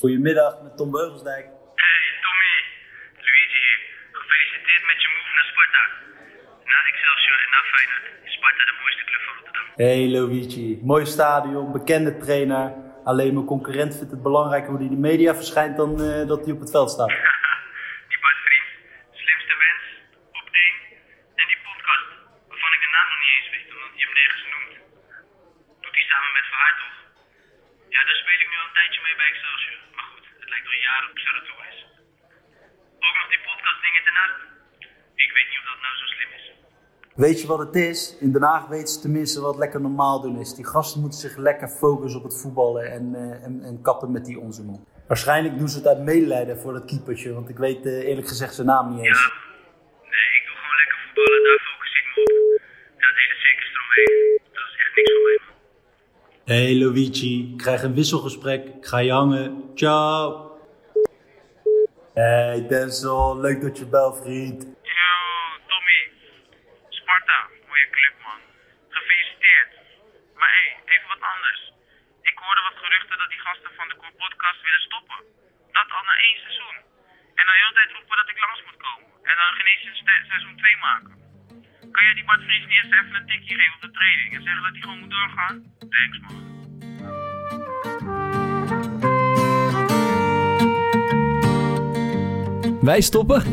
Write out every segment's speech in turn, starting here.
Tom Beugelsdijk. Hey Tommy, Luigi hier. Gefeliciteerd met je move naar Sparta. Na Excelsior en na Feyenoord is Sparta de mooiste club van Rotterdam. Hey Luigi, mooi stadion, bekende trainer. Alleen mijn concurrent vindt het belangrijker hoe hij in de media verschijnt dan eh, dat hij op het veld staat. Die Bart Vriend, slimste mens, op één. En die podcast, waarvan ik de naam nog niet eens weet, omdat hij hem nergens noemt. Doet hij samen met Verhaar toch? Ja, daar speel ik nu al een tijdje mee bij Excelsior. Al jaren op Zeratour is. Ook nog die podcast dingen ernaast. Ik weet niet of dat nou zo slim is. Weet je wat het is? In Den Haag weten ze tenminste wat lekker normaal doen is. Die gasten moeten zich lekker focussen op het voetballen en, eh, en, en kappen met die onzin. Waarschijnlijk doen ze het uit medelijden voor dat keepertje, want ik weet eh, eerlijk gezegd zijn naam niet eens. Ja, nee, ik wil gewoon lekker voetballen, daar focus ik me op. En dat hele circus eromheen, dat is echt niks voor mij, man. Hey Luigi, ik krijg een wisselgesprek. Ik ga je hangen. Ciao. Hey Denzel, leuk dat je belt, vriend. Yo, Tommy. Sparta, mooie club, man. Gefeliciteerd. Maar hé, hey, even wat anders. Ik hoorde wat geruchten dat die gasten van de Podcast willen stoppen. Dat al na één seizoen. En dan de hele tijd roepen dat ik langs moet komen. En dan geen eens een ste- seizoen 2 maken. Kan jij die Bart Vries niet eens even een tikje geven op de training en zeggen dat hij gewoon moet doorgaan? Thanks, man. Wij stoppen?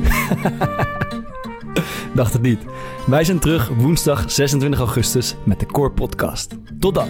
Dacht het niet. Wij zijn terug woensdag 26 augustus met de Core Podcast. Tot dan.